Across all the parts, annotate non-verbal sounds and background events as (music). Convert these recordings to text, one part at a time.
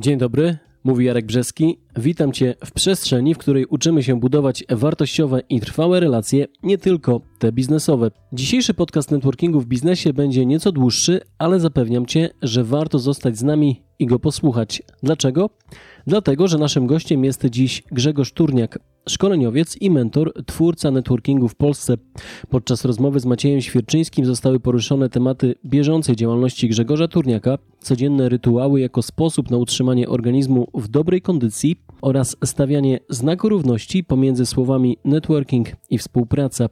Dzień dobry, mówi Jarek Brzeski. Witam Cię w przestrzeni, w której uczymy się budować wartościowe i trwałe relacje, nie tylko te biznesowe. Dzisiejszy podcast networkingu w biznesie będzie nieco dłuższy, ale zapewniam Cię, że warto zostać z nami i go posłuchać. Dlaczego? Dlatego, że naszym gościem jest dziś Grzegorz Turniak, szkoleniowiec i mentor, twórca networkingu w Polsce. Podczas rozmowy z Maciejem Świerczyńskim zostały poruszone tematy bieżącej działalności Grzegorza Turniaka, codzienne rytuały jako sposób na utrzymanie organizmu w dobrej kondycji oraz stawianie znaku równości pomiędzy słowami networking i współpraca.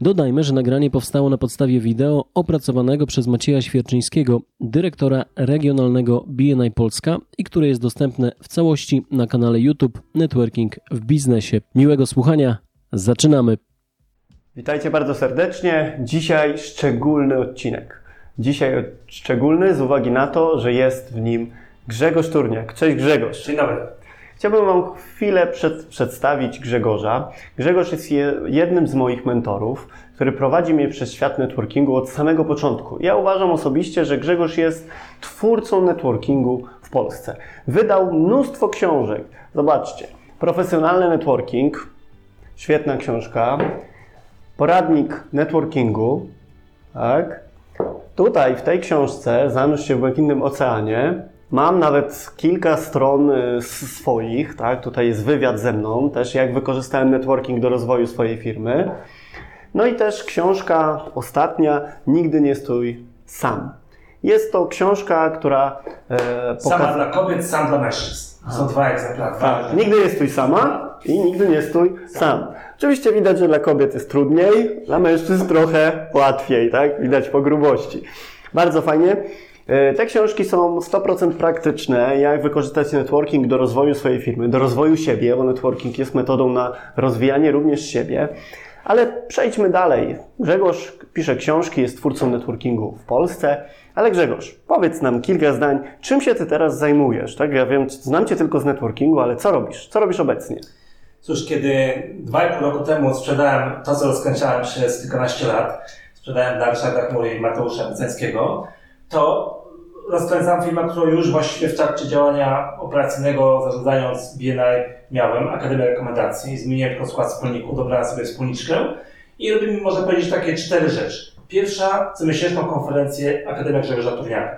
Dodajmy, że nagranie powstało na podstawie wideo opracowanego przez Macieja Świerczyńskiego, dyrektora regionalnego BNI Polska i które jest dostępne w całości na kanale YouTube Networking w Biznesie. Miłego słuchania, zaczynamy! Witajcie bardzo serdecznie. Dzisiaj szczególny odcinek. Dzisiaj szczególny z uwagi na to, że jest w nim Grzegorz Turniak. Cześć Grzegorz. Dzień dobry. Chciałbym Wam chwilę przed, przedstawić Grzegorza. Grzegorz jest je, jednym z moich mentorów, który prowadzi mnie przez świat networkingu od samego początku. Ja uważam osobiście, że Grzegorz jest twórcą networkingu w Polsce. Wydał mnóstwo książek. Zobaczcie. Profesjonalny networking, świetna książka. Poradnik networkingu, tak? Tutaj w tej książce, Zanurz się w błękitnym oceanie, Mam nawet kilka stron y, swoich, tak? Tutaj jest wywiad ze mną, też jak wykorzystałem networking do rozwoju swojej firmy. No i też książka ostatnia, Nigdy nie stój sam. Jest to książka, która e. Sama dla kobiet, sam dla mężczyzn. Są dwa egzemplarze. Tak, nigdy nie stój sama i nigdy nie stój sam. Oczywiście widać, że dla kobiet jest trudniej, dla mężczyzn trochę łatwiej, tak? Widać po grubości. Bardzo fajnie. E, te książki są 100% praktyczne, jak wykorzystać networking do rozwoju swojej firmy, do rozwoju siebie, bo networking jest metodą na rozwijanie również siebie. Ale przejdźmy dalej. Grzegorz pisze książki, jest twórcą networkingu w Polsce. Ale Grzegorz, powiedz nam kilka zdań, czym się ty teraz zajmujesz? Tak, ja wiem, znam cię tylko z networkingu, ale co robisz? Co robisz obecnie? Cóż, kiedy dwa i pół roku temu sprzedałem to, co rozkręcałem przez kilkanaście lat, sprzedałem dla Ryszarda Chmury i Mateusza Byceńskiego, to rozkręcam firmę, którą już właściwie w trakcie działania operacyjnego zarządzając BNI miałem, Akademię Rekomendacji. Zmieniłem tylko skład wspólników, dobrałem sobie wspólniczkę i robimy, można powiedzieć, takie cztery rzeczy. Pierwsza, comiesięczną konferencję Akademia Grzegorza Turniaka.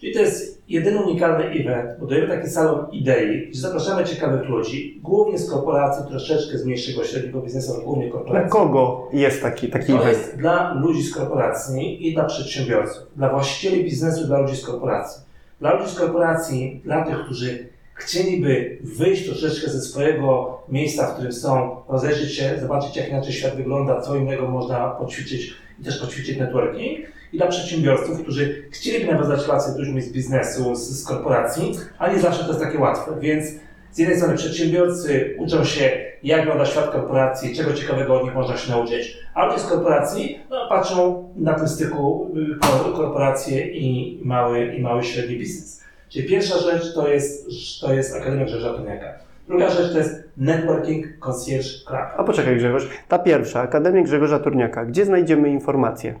Czyli to jest jedyny unikalny event, budujemy taki salon idei, gdzie zapraszamy ciekawych ludzi, głównie z korporacji, troszeczkę z mniejszego, średniego biznesu, ale głównie korporacji. Dla kogo jest taki, taki to event? jest dla ludzi z korporacji i dla przedsiębiorców, dla właścicieli biznesu, dla ludzi z korporacji. Dla ludzi z korporacji, dla tych, którzy chcieliby wyjść troszeczkę ze swojego miejsca, w którym są, rozejrzeć się, zobaczyć jak inaczej świat wygląda, co innego można poćwiczyć i też poćwiczyć networking i dla przedsiębiorców, którzy chcieliby nawiązać relacje z ludźmi z biznesu, z, z korporacji, a nie zawsze to jest takie łatwe. Więc z jednej strony przedsiębiorcy uczą się, jak wygląda świat korporacji, czego ciekawego od nich można się nauczyć, a ludzie z korporacji no, patrzą na tym styku y, korporacje i mały, i mały średni biznes. Czyli pierwsza rzecz to jest, to jest Akademia Grzegorza Toniaka. Druga rzecz to jest Networking Concierge Club. A poczekaj Grzegorz, ta pierwsza, Akademia Grzegorza Turniaka, gdzie znajdziemy informacje?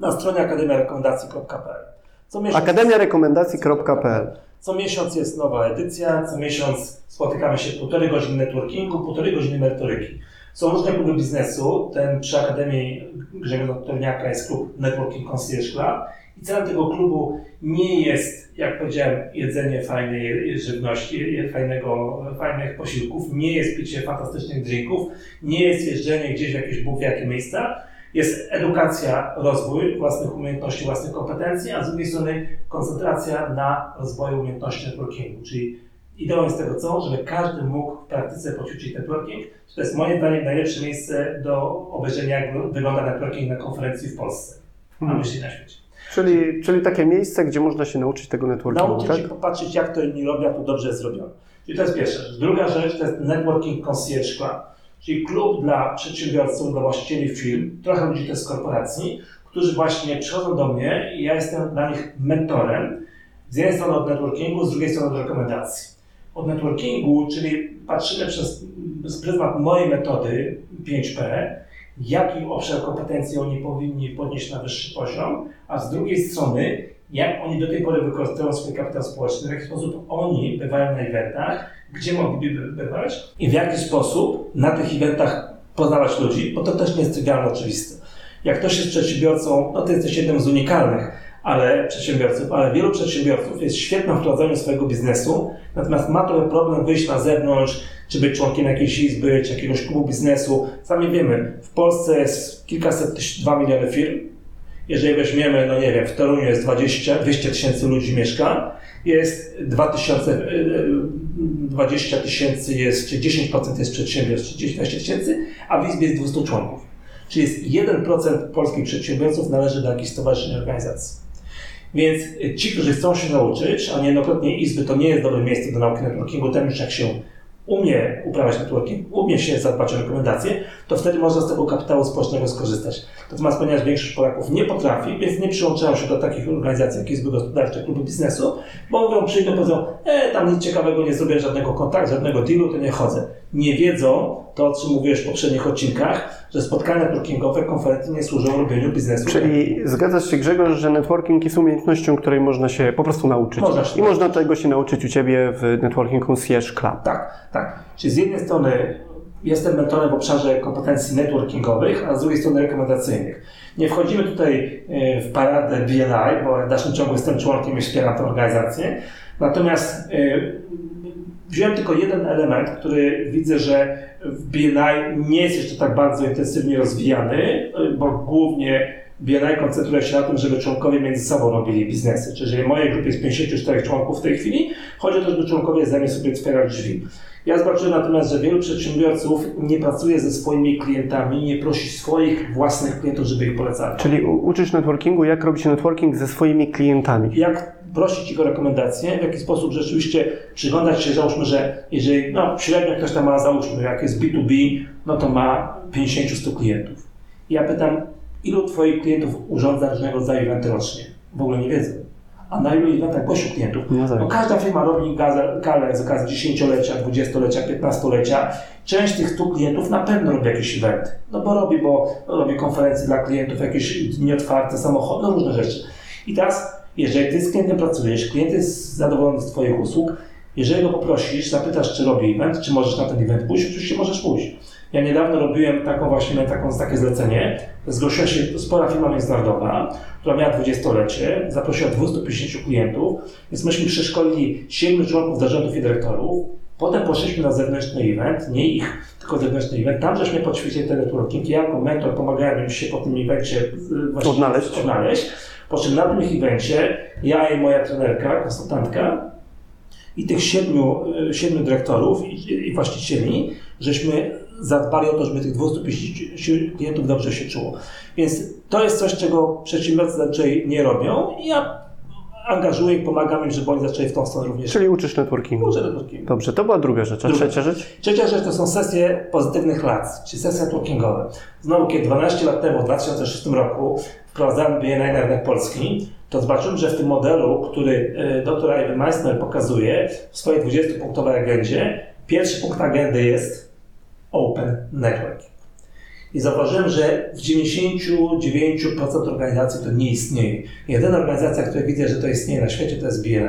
Na stronie akademiarekomendacji.pl. Akademiarekomendacji.pl Co miesiąc jest nowa edycja, co miesiąc spotykamy się półtorej godziny networkingu, półtorej godziny merytoryki. Są różne kluby biznesu. Ten przy Akademii Grzegorza Turniaka jest klub Networking Concierge Club i celem tego klubu nie jest, jak powiedziałem, jedzenie fajnej żywności, fajnego, fajnych posiłków, nie jest picie fantastycznych drinków, nie jest jeżdżenie gdzieś w jakieś Bóg jakie miejsca. Jest edukacja, rozwój własnych umiejętności, własnych kompetencji, a z drugiej strony koncentracja na rozwoju umiejętności networkingu, czyli ideą jest tego co, żeby każdy mógł w praktyce poćwiczyć networking. To jest moim zdaniem najlepsze miejsce do obejrzenia, jak wygląda networking na konferencji w Polsce, a hmm. myśli na świecie. Czyli, czyli takie miejsce, gdzie można się nauczyć tego networkingu, Nauczyć tak? się popatrzeć, jak to inni robią, a to dobrze jest zrobione. Czyli to jest pierwsza rzecz. Druga rzecz to jest Networking Concierge Club, czyli klub dla przedsiębiorców, dla właścicieli firm, trochę ludzi też z korporacji, którzy właśnie przychodzą do mnie i ja jestem dla nich mentorem. Z jednej strony od networkingu, z drugiej strony od rekomendacji. Od networkingu, czyli patrzymy przez z pryzmat mojej metody 5P, jaki obszar kompetencji oni powinni podnieść na wyższy poziom, a z drugiej strony, jak oni do tej pory wykorzystują swój kapitał społeczny, w jaki sposób oni bywają na eventach, gdzie mogliby bywać i w jaki sposób na tych eventach poznawać ludzi, bo to też nie jest trywialne oczywiste. Jak ktoś jest przedsiębiorcą, no to jesteś jednym z unikalnych ale przedsiębiorców, ale wielu przedsiębiorców jest świetnym w prowadzeniu swojego biznesu, natomiast ma trochę problem wyjść na zewnątrz, czy być członkiem jakiejś izby, czy jakiegoś klubu biznesu. Sami wiemy, w Polsce jest kilkaset, dwa miliony firm. Jeżeli weźmiemy, no nie wiem, w Toruniu jest 20, 200 tysięcy ludzi mieszka, jest 2000, 20 tysięcy jest, czy 10% jest przedsiębiorstw, czy 20 tysięcy, a w Izbie jest 200 członków. Czyli jest 1% polskich przedsiębiorców należy do jakiejś stowarzyszeń organizacji. Więc ci, którzy chcą się nauczyć, a niejednokrotnie izby to nie jest dobre miejsce do nauki networkingu, ten już jak się umie uprawiać networking, umie się zadbać o rekomendacje, to wtedy można z tego kapitału społecznego skorzystać. Natomiast ponieważ większość Polaków nie potrafi, więc nie przyłączają się do takich organizacji jak Izby Gospodarcze, Kluby Biznesu, bo mówią, przyjdą, powiedzą, e, tam nic ciekawego nie zrobię, żadnego kontaktu, żadnego dealu, to nie chodzę. Nie wiedzą, to o czym mówiłeś w poprzednich odcinkach, że spotkania networkingowe, konferencje nie służą robieniu biznesu. Czyli zgadzasz się Grzegorz, że networking jest umiejętnością, której można się po prostu nauczyć. Można I można tego się nauczyć u Ciebie w Networking Concierge Club. Tak, tak. Czyli z jednej strony jestem mentorem w obszarze kompetencji networkingowych, a z drugiej strony rekomendacyjnych. Nie wchodzimy tutaj e, w paradę BNI, bo w dalszym ciągu jestem członkiem i wspieram tę organizację. Natomiast e, wziąłem tylko jeden element, który widzę, że w BNI nie jest jeszcze tak bardzo intensywnie rozwijany, bo głównie BNI koncentruje się na tym, żeby członkowie między sobą robili biznesy. Czyli jeżeli w mojej grupie jest 54 członków w tej chwili, chodzi o to, żeby członkowie zamiast sobie otwierać drzwi. Ja zobaczyłem natomiast, że wielu przedsiębiorców nie pracuje ze swoimi klientami, nie prosi swoich własnych klientów, żeby ich polecali. Czyli uczysz networkingu, jak robić networking ze swoimi klientami. Jak prosić ich o rekomendacje, w jaki sposób rzeczywiście przyglądać się, załóżmy, że jeżeli no, średnio ktoś tam ma, załóżmy, jak jest B2B, no to ma 50-100 klientów. I ja pytam, ilu Twoich klientów urządza różnego rodzaju eventy rocznie? W ogóle nie wiedzą. A na ilu eventach gościu klientów? No tak. No, każda firma robi galę z okazji 10-lecia, 20-lecia, 15-lecia. Część tych 100 klientów na pewno robi jakieś eventy. No bo robi, bo robi konferencje dla klientów, jakieś dni otwarte, samochody, no różne rzeczy. I teraz, jeżeli Ty z klientem pracujesz, klient jest zadowolony z Twoich usług, jeżeli go poprosisz, zapytasz, czy robi event, czy możesz na ten event pójść, oczywiście możesz pójść. Ja niedawno robiłem taką właśnie taką, takie zlecenie. Zgłosiła się spora firma międzynarodowa, która miała 20-lecie, zaprosiła 250 klientów, więc myśmy przeszkolili 7 członków zarządów i dyrektorów. Potem poszliśmy na zewnętrzny event, nie ich, tylko zewnętrzny event. Tam żeśmy podświecili ten networking. Ja jako mentor pomagałem im się po tym evencie właśnie odnaleźć. odnaleźć. Po czym na tym evencie ja i moja trenerka, konsultantka i tych siedmiu, siedmiu dyrektorów i, i właścicieli, żeśmy zadbali o to, żeby tych 250 klientów dobrze się czuło. Więc to jest coś, czego przedsiębiorcy zazwyczaj nie robią i ja angażuję i pomagam im, żeby oni zaczęli w tą stronę również. Czyli uczysz networkingu. Uczę networkingu. Dobrze, to była druga rzecz. A Druga. trzecia rzecz? Trzecia rzecz to są sesje pozytywnych relacji, czyli sesje networkingowe. Znowu, kiedy 12 lat temu, w 2006 roku wprowadzałem BNI na rynek polski, to zobaczyłem, że w tym modelu, który e, dr Ivan Meissner pokazuje w swojej 20-punktowej agendzie, pierwszy punkt agendy jest Open Networking. I zauważyłem, że w 99% organizacji to nie istnieje. Jedyna organizacja, która widzę, że to istnieje na świecie, to jest BNI.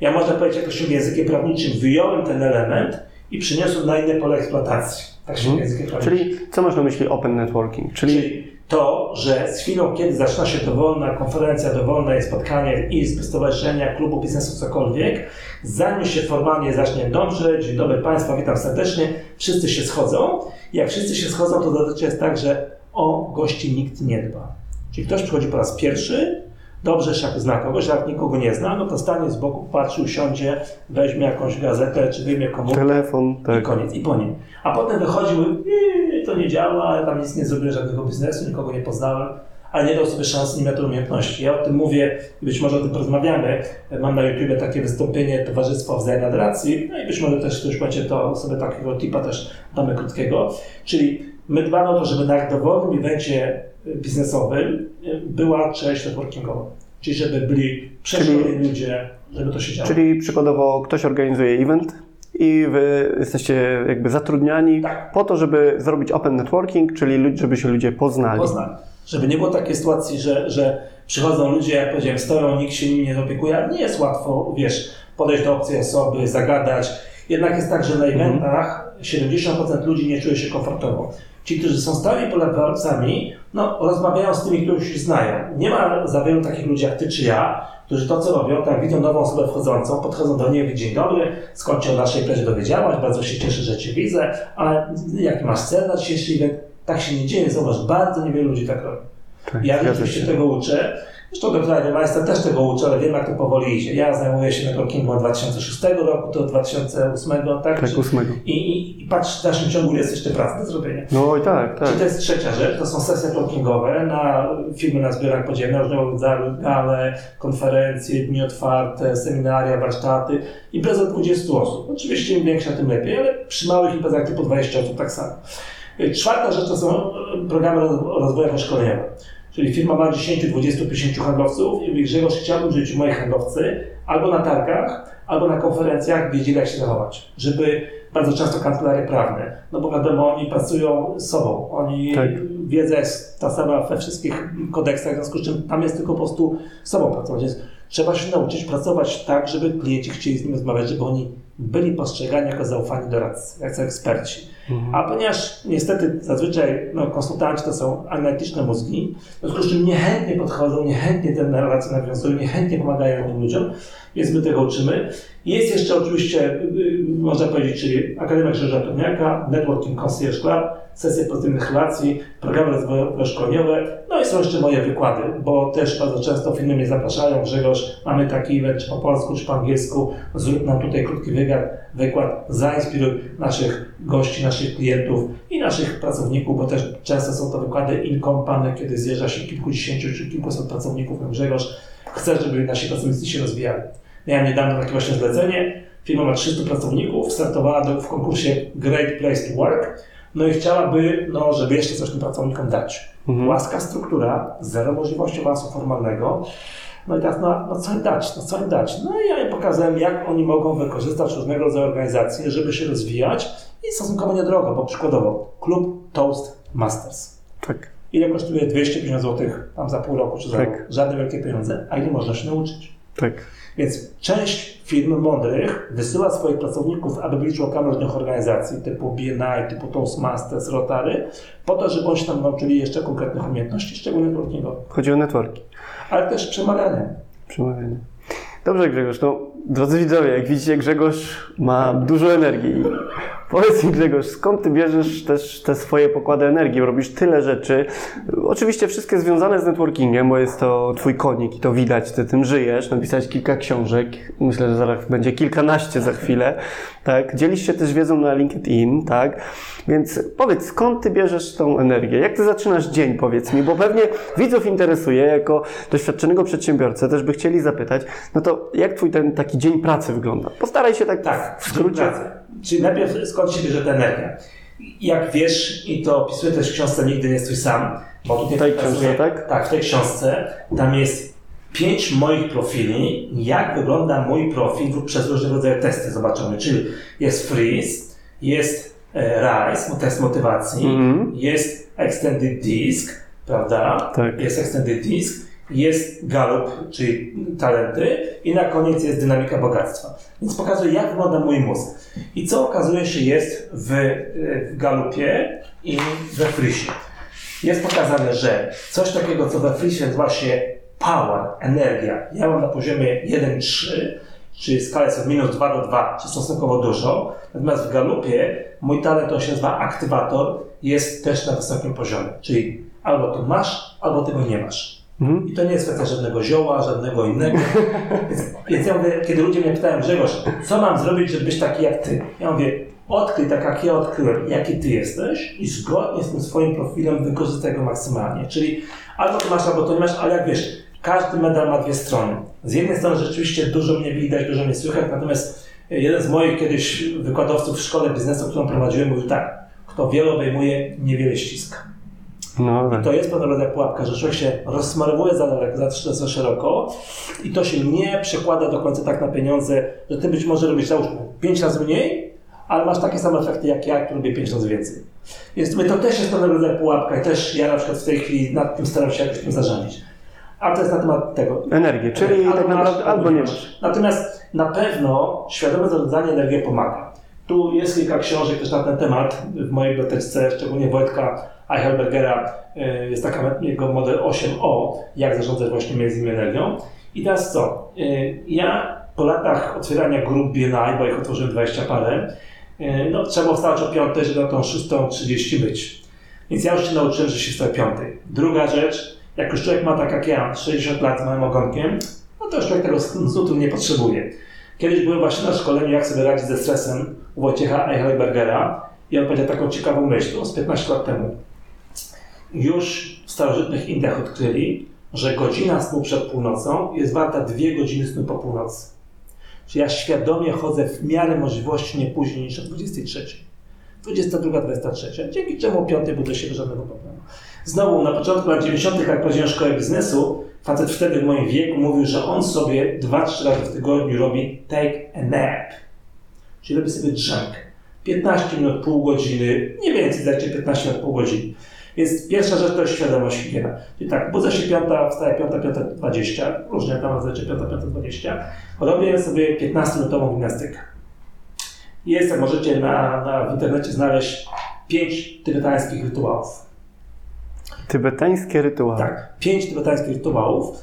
Ja można powiedzieć jakoś językiem prawniczym wyjąłem ten element i przyniosłem na inne pole eksploatacji. Tak się Mhm. językiem prawniczym. Czyli co masz na myśli open networking? Czyli, Czyli to, że z chwilą, kiedy zaczyna się dowolna konferencja, dowolne spotkanie izby, stowarzyszenia, klubu biznesu, cokolwiek, zanim się formalnie zacznie dobrze, dzień dobry Państwa, witam serdecznie, wszyscy się schodzą. Jak wszyscy się schodzą, to zazwyczaj jest tak, że o gości nikt nie dba. Czyli ktoś przychodzi po raz pierwszy, dobrze jak zna kogoś, jak nikogo nie zna, no to stanie z boku, patrzy, usiądzie, weźmie jakąś gazetę, czy wyjmie komórkę telefon, i tak. koniec, i po nim. A potem wychodził, i to nie działa, tam nic nie zrobiłem, żadnego biznesu, nikogo nie poznałem, ale nie dał sobie szans, nie miał tej umiejętności. Ja o tym mówię, być może o tym porozmawiamy. Mam na YouTubie takie wystąpienie Towarzystwa Wzajemnej Adoracji, no i być może też ktoś będzie to sobie takiego tipa też damy krótkiego. Czyli my dbamy o to, żeby na dowolnym evencie biznesowym była część networkingowa. Czyli żeby byli przeszkoleni ludzie, żeby to się działo. Czyli przykładowo ktoś organizuje event i wy jesteście jakby zatrudniani Tak. po to, żeby zrobić open networking, czyli żeby się ludzie poznali. Poznali. Żeby nie było takiej sytuacji, że, że przychodzą ludzie, jak powiedziałem, stoją, nikt się nimi nie opiekuje, nie jest łatwo, wiesz, podejść do obcej osoby, zagadać. Jednak jest tak, że na eventach 70% ludzi nie czuje się komfortowo. Ci, którzy są stałymi polewcami, no, rozmawiają z tymi, których już znają. Nie ma za wielu takich ludzi jak ty czy ja, którzy to, co robią, tak widzą nową osobę wchodzącą, podchodzą do niej, dzień dobry, skąd się o naszej imprezie dowiedziałaś, bardzo się cieszę, że cię widzę, ale jaki masz cel na dzisiejszy event? Tak się nie dzieje, zobacz, bardzo niewielu ludzi tak robi. Tak, ja rzeczywiście się. tego uczę. Zresztą doktor Majster też tego uczy, ale wiem jak to powoli idzie. Ja zajmuję się networkingiem od 2006 roku do 2008, tak? Tak. I, i, I patrz, w dalszym ciągu jest jeszcze praca do zrobienia. No i tak, tak. Czy to jest trzecia rzecz, to są sesje networkingowe na firmy na zbiorach podziemnych, różnego rodzaju gale, konferencje, dni otwarte, seminaria, warsztaty. Impreza 20 osób. Oczywiście im większa, tym lepiej, ale przy małych imprezach typu 20 osób tak samo. Czwarta rzecz to są y, programy roz- rozwojowe szkoleniowe. Czyli firma ma 10, 20, 50 handlowców i mówi, Grzegorz, chciałbym, żeby ci moi handlowcy albo na targach, albo na konferencjach wiedzieli, jak się zachować. Żeby bardzo często kancelarie prawne, no bo wiadomo, oni pracują z sobą. Oni, Tak. wiedza jest ta sama we wszystkich kodeksach, w związku z czym tam jest tylko po prostu z sobą pracować. Więc trzeba się nauczyć pracować tak, żeby klienci chcieli z nimi rozmawiać, żeby oni byli postrzegani jako zaufani doradcy, jako eksperci. A ponieważ niestety zazwyczaj no, konsultanci to są analityczne mózgi, w związku z czym niechętnie podchodzą, niechętnie te relacje nawiązują, niechętnie pomagają tym ludziom, więc my tego uczymy. Jest jeszcze oczywiście, y, można powiedzieć, czyli Akademia Grzegorza Pewniaka, Networking Concierge Club, sesje pozytywnych relacji, programy rozwojowe szkoleniowe, no i są jeszcze moje wykłady, bo też bardzo często firmy mnie zapraszają, Grzegorz, mamy taki event, czy po polsku, czy po angielsku, zrób nam tutaj krótki wywiad, wykład, zainspiruj naszych gości, naszych klientów i naszych pracowników, bo też często są to wykłady in kiedy zjeżdża się kilkudziesięciu czy kilkuset pracowników, no Grzegorz, chcę, żeby nasi pracownicy się rozwijali. Miałem niedawno takie właśnie zlecenie, firma ma 300 pracowników, startowała w konkursie Great Place to Work, no i chciałaby, no, żeby jeszcze coś tym pracownikom dać. Mhm. Łaska struktura, zero możliwości awansu formalnego. No i teraz, no, no co im dać, no co im dać? No i ja im pokazałem, jak oni mogą wykorzystać różnego rodzaju organizacje, żeby się rozwijać i stosunkowo niedrogo, bo przykładowo klub Toast Masters. Tak. Ile kosztuje 250 zł tam za pół roku czy za Tak. rok? Żadne wielkie pieniądze, a ile można się nauczyć? Tak. Więc część firm mądrych wysyła swoich pracowników, aby byli członkami różnych organizacji typu BNI, typu Toastmasters, Rotary, po to, żeby oni się tam nauczyli jeszcze konkretnych umiejętności, szczególnie networkingowych, Chodzi o networki. ale też przemawiania. Przemawianie. Dobrze Grzegorz, no drodzy widzowie, jak widzicie Grzegorz ma dużo energii. Powiedz mi Grzegorz, skąd ty bierzesz też te swoje pokłady energii? Robisz tyle rzeczy, oczywiście wszystkie związane z networkingiem, bo jest to twój konik i to widać, ty tym żyjesz, napisałeś kilka książek, myślę, że zaraz będzie kilkanaście za chwilę, tak? Dzielisz się też wiedzą na LinkedIn, tak? Więc powiedz, skąd ty bierzesz tą energię? Jak ty zaczynasz dzień, powiedz mi, bo pewnie widzów interesuje, jako doświadczonego przedsiębiorcę też by chcieli zapytać, no to jak twój ten taki dzień pracy wygląda? Postaraj się tak, Tak, w skrócie. Czyli najpierw skąd się bierze ta energia? Jak wiesz, i to opisuję też w książce Nigdy nie stój sam, bo tutaj W tej pokazuję- książce, tak? Tak, w tej książce tam jest pięć moich profili, jak wygląda mój profil przez różnego rodzaju testy zobaczone. Czyli jest freeze, jest e, rise, test motywacji, Mhm. jest extended disk, prawda? Tak. Jest extended disk, jest gallup, czyli talenty i na koniec jest dynamika bogactwa. Więc pokazuję, jak wygląda mój mózg. I co okazuje się jest w, e, w galupie i we frisie. Jest pokazane, że coś takiego, co we frisie nazywa się power, energia. Ja mam na poziomie 1,3, czyli skala jest od minus 2 do 2, czy stosunkowo dużo. Natomiast w galupie mój talent, on się nazywa aktywator, jest też na wysokim poziomie. Czyli albo to masz, albo tego nie masz. Mhm. I to nie jest kwestia żadnego zioła, żadnego innego. (laughs) Więc, więc ja mówię, kiedy ludzie mnie pytają, Grzegorz, co mam zrobić, żeby być taki jak ty? Ja mówię, odkryj tak jak ja odkryłem, jaki ty jesteś i zgodnie z tym swoim profilem wykorzystaj go maksymalnie. Czyli albo to masz, albo to nie masz, ale jak wiesz, każdy medal ma dwie strony. Z jednej strony rzeczywiście dużo mnie widać, dużo mnie słychać, natomiast jeden z moich kiedyś wykładowców w szkole biznesu, którą prowadziłem, mówił tak, kto wiele obejmuje, niewiele ściska. No tak. To jest pewnego rodzaju pułapka, że człowiek się rozsmarowuje za daleko, za, za szeroko i to się nie przekłada do końca tak na pieniądze, że ty być może robisz załóżmy 5 razy mniej, ale masz takie same efekty jak ja, który robię 5 razy więcej. Więc to też jest pewnego rodzaju pułapka i też ja na przykład w tej chwili nad tym staram się jakoś tym zarządzić. A to jest na temat tego. Energię, czyli tak naprawdę albo nie masz. Natomiast na pewno świadome zarządzanie energią pomaga. Tu jest kilka książek też na ten temat w mojej bibliotece, szczególnie Wojtka Eichelbergera. y, Jest taka jego model 8O, jak zarządzać właśnie między energią. I teraz co? Y, Ja po latach otwierania grup BNI, bo ich otworzyłem 20 parę, y, no, trzeba wstać o 5, żeby na tą 6.30 być. Więc ja już się nauczyłem, że się wstaje o 5. Druga rzecz, jak już człowiek ma tak jak ja, 60 lat z małym ogonkiem, no to już człowiek tego nutu nie potrzebuje. Kiedyś byłem właśnie na szkoleniu, jak sobie radzić ze stresem u Wojciecha Eichelbergera i on powiedział taką ciekawą myśl, to z 15 lat temu. Już w starożytnych Indiach odkryli, że godzina snu przed północą jest warta dwie godziny snu po północy. Czyli ja świadomie chodzę w miarę możliwości nie później niż o 23. 22, 23. Dzięki czemu o 5 budzę się bez żadnego problemu. Znowu na początku lat 90., jak prowadziłem szkołę biznesu, facet wtedy w moim wieku mówił, że on sobie 2-3 razy w tygodniu robi take a nap. Czyli robi sobie drzemkę. 15 minut, pół godziny, nie więcej, dajcie 15 minut, pół godziny. Więc pierwsza rzecz to jest świadomość higiena. Czyli tak, budzę się piąta, wstaję piąta, piąta, 20, różnie tam nazwijcie piąta, piąta, 20. Robię sobie 15-minutową gimnastykę. Jest, jak możecie na, na, w internecie znaleźć pięć tybetańskich rytuałów. Tybetańskie rytuały. Tak, pięć tybetańskich rytuałów.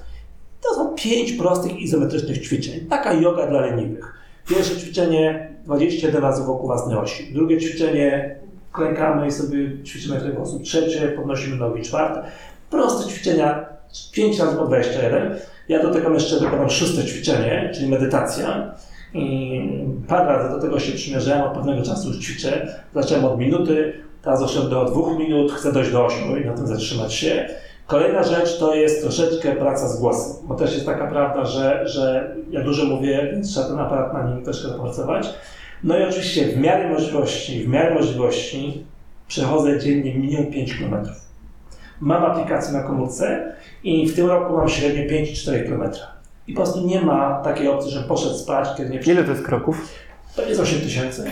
To są pięć prostych izometrycznych ćwiczeń. Taka yoga dla leniwych. Pierwsze ćwiczenie 21 razy wokół własnej osi. Drugie ćwiczenie klękamy i sobie ćwiczymy w sposób. Trzecie podnosimy nogi. Czwarte. Proste ćwiczenia 5 razy po 21. Ja do tego jeszcze dokładam szóste ćwiczenie, czyli medytacja. I parę razy do tego się przymierzałem, od pewnego czasu już ćwiczę. Zacząłem od minuty, teraz doszedłem do dwóch minut, chcę dojść do 8 i na tym zatrzymać się. Kolejna rzecz to jest troszeczkę praca z głosem, bo też jest taka prawda, że, że ja dużo mówię, więc trzeba ten aparat na nim troszkę pracować. No i oczywiście w miarę możliwości, w miarę możliwości przechodzę dziennie minimum 5 km. Mam aplikację na komórce i w tym roku mam średnio 5-4 km. I po prostu nie ma takiej opcji, że poszedł spać, kiedy nie Ile to jest kroków? to jest 8 tysięcy.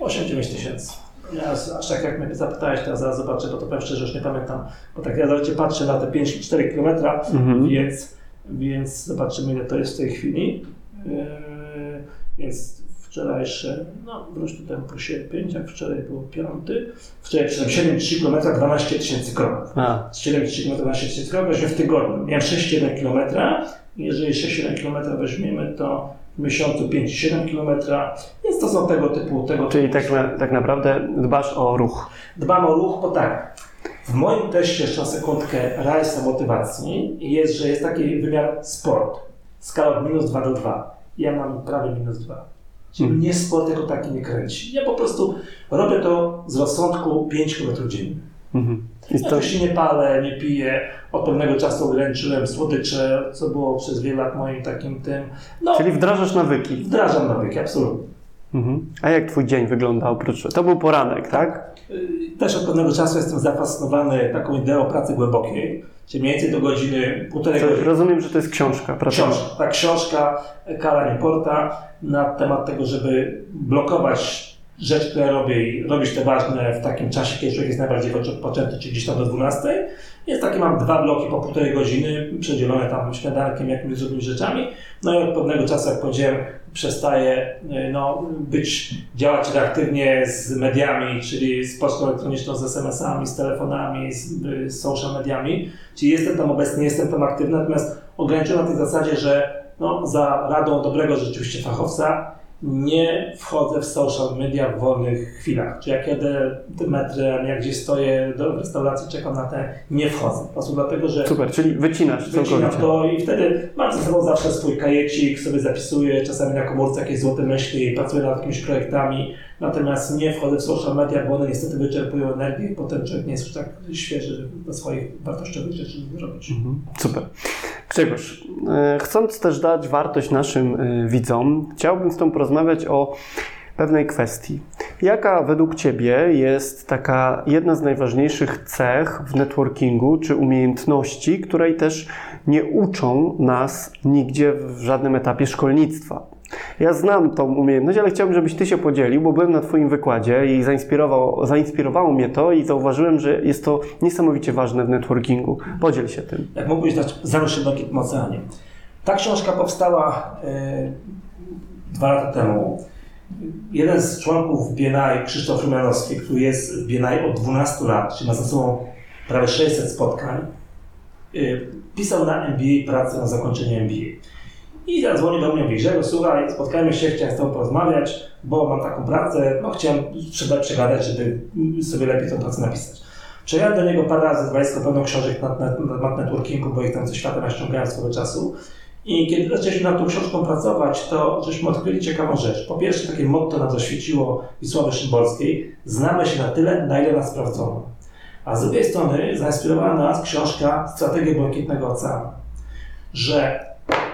8-9 tysięcy. Ja aż tak jak mnie zapytałeś, teraz zaraz zobaczę, bo to powiem szczerze, już nie pamiętam. Bo tak ja zaraz patrzę na te 5-4 km, Mhm. więc, więc zobaczymy ile to jest w tej chwili. Yy, więc wczorajsze, no wróć tutaj po sierpień, jak wczoraj było piąty. Wczoraj przeszedłem 7,3 km, 12 tysięcy kroków. A, 7,3 km, 12 tysięcy kroków, weźmy w tygodniu. Miałem 6,1 km. Jeżeli 6,1 km weźmiemy, to w miesiącu 5,7 km. Więc to są tego typu. Tego czyli typu tak, tak naprawdę dbasz o ruch. Dbam o ruch, bo tak. W moim teście, jeszcze na sekundkę, rajsa motywacji jest, że jest taki wymiar sport. Skala od minus 2 do 2. Ja mam prawie minus 2. Czyli Mhm. mnie sport jako taki nie kręci. Ja po prostu robię to z rozsądku 5 km dziennie. Mhm. Ja to, oczywiście nie palę, nie piję. Od pewnego czasu ograniczyłem słodycze, co było przez wiele lat moim takim tym. No, czyli wdrażasz nawyki. wdrażam nawyki, absolutnie. Mhm. A jak twój dzień wygląda oprócz... To był poranek, tak? Y, Też od pewnego czasu jestem zafascynowany taką ideą pracy głębokiej, czyli mniej więcej do godziny, półtorej To, godziny. rozumiem, że to jest książka, prawda? Książka, tak, książka Kala Nieporta na temat tego, żeby blokować rzecz, które robię i robić te ważne w takim czasie, kiedy człowiek jest najbardziej poczęty, czyli gdzieś tam do 12. Jest takie, mam dwa bloki po półtorej godziny, przedzielone tam śniadankiem, jakimiś różnymi rzeczami. No i od pewnego czasu, jak powiedziałem, przestaję y, no, być, działać reaktywnie z mediami, czyli z pocztą elektroniczną, z SMS-ami, z telefonami, z, z social mediami. Czyli jestem tam obecny, jestem tam aktywny, natomiast ograniczyłem na tej zasadzie, że no, za radą dobrego rzeczywiście fachowca nie wchodzę w social media w wolnych chwilach. Czy jak jedę tym metrem, jak gdzieś stoję do restauracji, czekam na te, nie wchodzę. Po prostu dlatego, że Super, czyli wycinasz wycinam to i wtedy mam ze sobą zawsze swój kajecik, sobie zapisuję czasami na komórce jakieś złote myśli, pracuję nad jakimiś projektami, natomiast nie wchodzę w social media, bo one niestety wyczerpują energię i potem człowiek nie jest już tak świeży, żeby do swoich wartościowych rzeczy zrobić. Mhm. Super. Grzegorz, e, chcąc też dać wartość naszym e, widzom, chciałbym z Tobą porozmawiać o pewnej kwestii. Jaka według Ciebie jest taka jedna z najważniejszych cech w networkingu, czy umiejętności, której też nie uczą nas nigdzie w żadnym etapie szkolnictwa? Ja znam tą umiejętność, ale chciałbym, żebyś Ty się podzielił, bo byłem na Twoim wykładzie i zainspirował, zainspirowało mnie to i zauważyłem, że jest to niesamowicie ważne w networkingu. Podziel się tym. Jak mógłbyś dać Zaruszy Błękitnym Oceanie. Ta książka powstała e, dwa lata temu. Jeden z członków BNI, Krzysztof Rumianowski, który jest w BNI od 12 lat, czyli ma za sobą prawie 600 spotkań, e, pisał na MBA pracę na zakończenie MBA. I zadzwonił do mnie mówi, Grzegorz, słuchaj, spotkajmy się, chciałem z Tobą porozmawiać, bo mam taką pracę, no chciałem przegadać, żeby sobie lepiej tę pracę napisać. Przejechałem do niego parę razy, dwadzieścia pełną książek na, na, na networkingu, bo ich tam ze świata naściągałem swego czasu. I kiedy zaczęliśmy nad tą książką pracować, to żeśmy odkryli ciekawą rzecz. Po pierwsze, takie motto nam zaświeciło Wisławy Szymborskiej, znamy się na tyle, na ile nas sprawdzono. A z drugiej strony zainspirowała nas książka Strategia Błękitnego Oceanu, że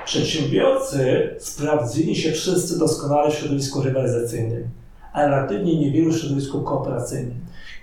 Przedsiębiorcy sprawdzili się wszyscy doskonale w środowisku rywalizacyjnym, a relatywnie niewielu w środowisku kooperacyjnym.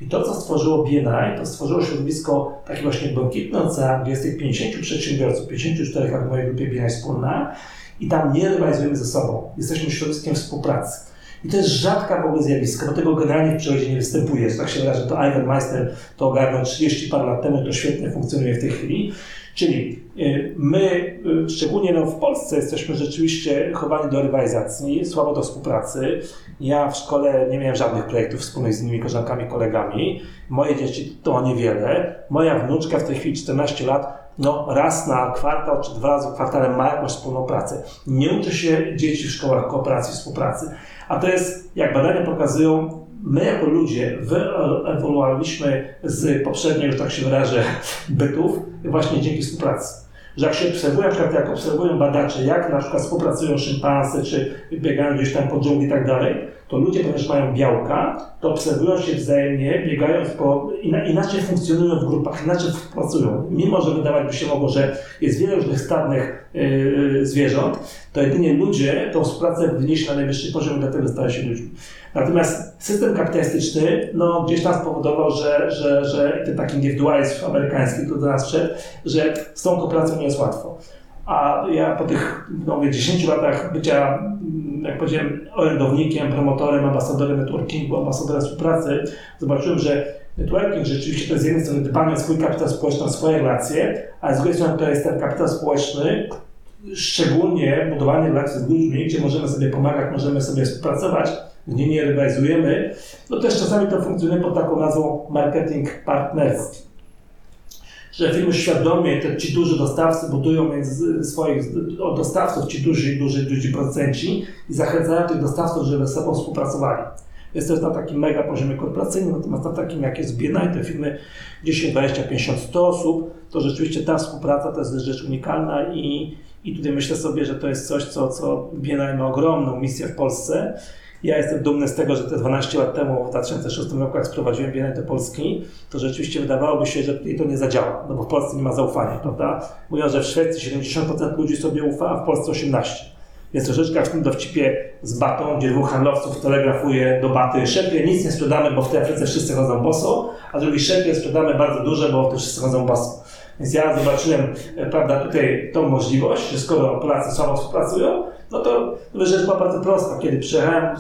I to, co stworzyło BNI, to stworzyło środowisko taki właśnie błękitny ocean, gdzie jest tych 50 przedsiębiorców, 54 jak w mojej grupie BNI wspólna i tam nie rywalizujemy ze sobą. Jesteśmy środowiskiem współpracy. I to jest rzadka w ogóle zjawisko, bo tego generalnie w przyrodzie nie występuje. Tak się wydaje, że to Ivan Meister to ogarnął 30 parę lat temu, to świetnie funkcjonuje w tej chwili. Czyli y, my, y, szczególnie no w Polsce, jesteśmy rzeczywiście chowani do rywalizacji, słabo do współpracy. Ja w szkole nie miałem żadnych projektów wspólnych z innymi koleżankami, kolegami. Moje dzieci to niewiele. Moja wnuczka w tej chwili 14 lat, no raz na kwartał czy dwa razy w kwartale ma jakąś wspólną pracę. Nie uczy się dzieci w szkołach kooperacji, współpracy. A to jest, jak badania pokazują, my jako ludzie wyewoluowaliśmy z poprzednich, że tak się wyrażę, (laughs) bytów właśnie dzięki współpracy. Że jak się obserwują, na przykład jak obserwują badacze, jak na przykład współpracują szympanse, czy biegają gdzieś tam po dżungli i tak dalej, to ludzie, ponieważ mają białka, to obserwują się wzajemnie, biegając po, inaczej funkcjonują w grupach, inaczej współpracują. Mimo, że wydawać by się mogło, że jest wiele różnych stadnych yy, zwierząt, to jedynie ludzie tą współpracę wynieśli na najwyższy poziom dlatego stają się ludźmi. Natomiast system kapitalistyczny no, gdzieś tam spowodował, że, że, że ten taki indywidualizm amerykański, który do nas szedł, że z tą kooperacją nie jest łatwo. A ja po tych no, 10 latach bycia, mm, jak powiedziałem, orędownikiem, promotorem, ambasadorem networkingu, ambasadorem współpracy, zobaczyłem, że networking rzeczywiście to jest z jednej strony dbanie o swój kapitał społeczny, o swoje relacje, a z drugiej strony to jest ten kapitał społeczny, szczególnie budowanie relacji z ludźmi, gdzie możemy sobie pomagać, możemy sobie współpracować, gdzie nie rywalizujemy, no też czasami to funkcjonuje pod taką nazwą marketing partnerski. Że firmy świadomie, te, ci duży dostawcy budują między swoich dostawców, ci duży, duży, duży procenci i zachęcają tych dostawców, żeby ze sobą współpracowali. Jest to na takim mega poziomie korporacyjnym, natomiast na takim jak jest BNI, te firmy 10, 20, 50, 100 osób, to rzeczywiście ta współpraca to jest rzecz unikalna i, i tutaj myślę sobie, że to jest coś, co, co BNI ma ogromną misję w Polsce ja jestem dumny z tego, że te 12 lat temu, w 2006 roku, jak sprowadziłem Biennale do Polski, to rzeczywiście wydawałoby się, że tutaj to nie zadziała, no bo w Polsce nie ma zaufania, prawda? Mówią, że w Szwecji 70% ludzi sobie ufa, a w Polsce 18%. Więc troszeczkę w tym dowcipie z batą, gdzie dwóch handlowców telegrafuje do baty szepie, nic nie sprzedamy, bo w tej Afryce wszyscy chodzą boso, a drugi szepie, sprzedamy bardzo duże, bo w tym wszyscy chodzą boso. Więc ja zobaczyłem, e, prawda, tutaj tą możliwość, że skoro Polacy słabo współpracują, no to rzecz była bardzo prosta. Kiedy przyjechałem,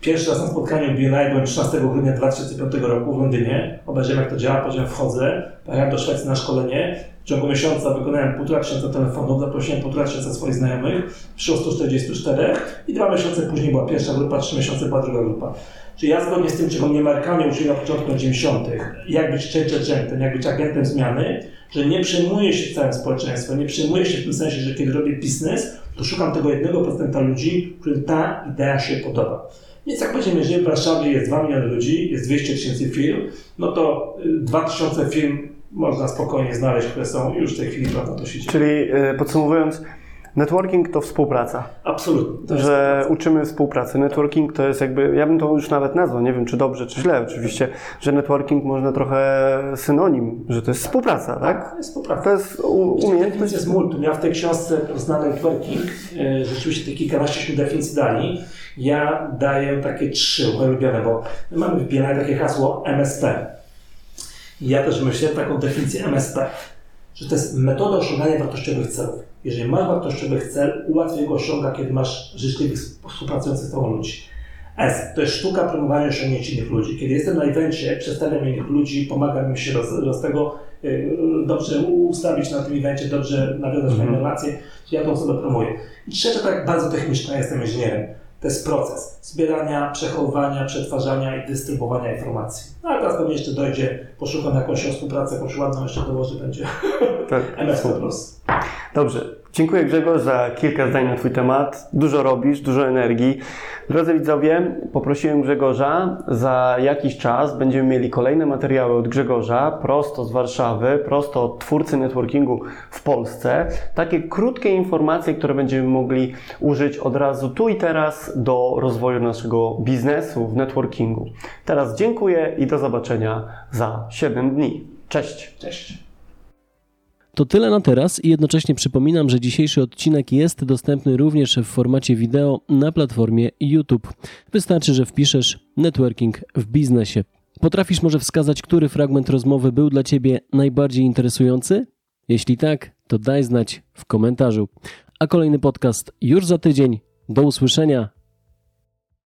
pierwszy raz na spotkaniu BNI byłem 13 grudnia 2005 roku w Londynie, obejrzałem jak to działa, powiedziałem wchodzę, pojechałem do Szwecji na szkolenie, w ciągu miesiąca wykonałem półtora tysiąca telefonów, zaprosiłem półtora tysiąca swoich znajomych, przyszło 144 i dwa miesiące później była pierwsza grupa, trzy miesiące była druga grupa. Czyli ja zgodnie z tym, czego mnie Amerykanie uczyli na początku lat 90., jak być change agentem, jak być agentem zmiany, że nie przejmuję się całym społeczeństwem, nie przejmuję się w tym sensie, że kiedy robię biznes, to szukam tego jednego procenta ludzi, którym ta idea się podoba. Więc jak powiedziemy, jeżeli w Warszawie jest 2 miliony ludzi, jest 200 tysięcy firm, no to 2000 y, firm można spokojnie znaleźć, które są już w tej chwili prawda, to się Czyli y, podsumowując, Networking to współpraca. Absolutnie. Że uczymy współpracy. Networking to jest jakby, ja bym to już nawet nazwał, nie wiem czy dobrze, czy źle oczywiście, że networking można trochę synonim, że to jest współpraca, tak? tak to jest współpraca. To jest umiejętność. jest multum. Ja w tej książce znany networking, e, rzeczywiście te kilkanaście definicji dali. Ja daję takie trzy ulubione, bo my mamy w takie hasło MSP. I ja też myślę taką definicję MSP, że to jest metoda osiągania wartościowych celów. Jeżeli masz wartościowy cel, łatwiej go osiąga, kiedy masz życzliwych współpracujących z tobą ludzi. S. To jest sztuka promowania osiągnięć innych ludzi. Kiedy jestem na evencie, przedstawiam innych ludzi, pomagam im się roz, roz tego y, dobrze ustawić na tym evencie, dobrze nawiązać fajne relacje, ja tą osobę promuję. I trzecia, tak bardzo techniczna, ja jestem inżynierem. To jest proces zbierania, przechowywania, przetwarzania i dystrybuowania informacji. No a teraz pewnie jeszcze dojdzie, poszukam jakąś współpracę, jakąś ładną jeszcze dołoży, będzie (laughs) Tak, (laughs) MSP Plus. Dobrze. Dziękuję Grzegorz za kilka zdań na Twój temat. Dużo robisz, dużo energii. Drodzy widzowie, poprosiłem Grzegorza. Za jakiś czas będziemy mieli kolejne materiały od Grzegorza, prosto z Warszawy, prosto od twórcy networkingu w Polsce. Takie krótkie informacje, które będziemy mogli użyć od razu tu i teraz do rozwoju naszego biznesu w networkingu. Teraz dziękuję i do zobaczenia za 7 dni. Cześć! Cześć. To tyle na teraz i jednocześnie przypominam, że dzisiejszy odcinek jest dostępny również w formacie wideo na platformie YouTube. Wystarczy, że wpiszesz networking w biznesie. Potrafisz może wskazać, który fragment rozmowy był dla Ciebie najbardziej interesujący? Jeśli tak, to daj znać w komentarzu. A kolejny podcast już za tydzień. Do usłyszenia.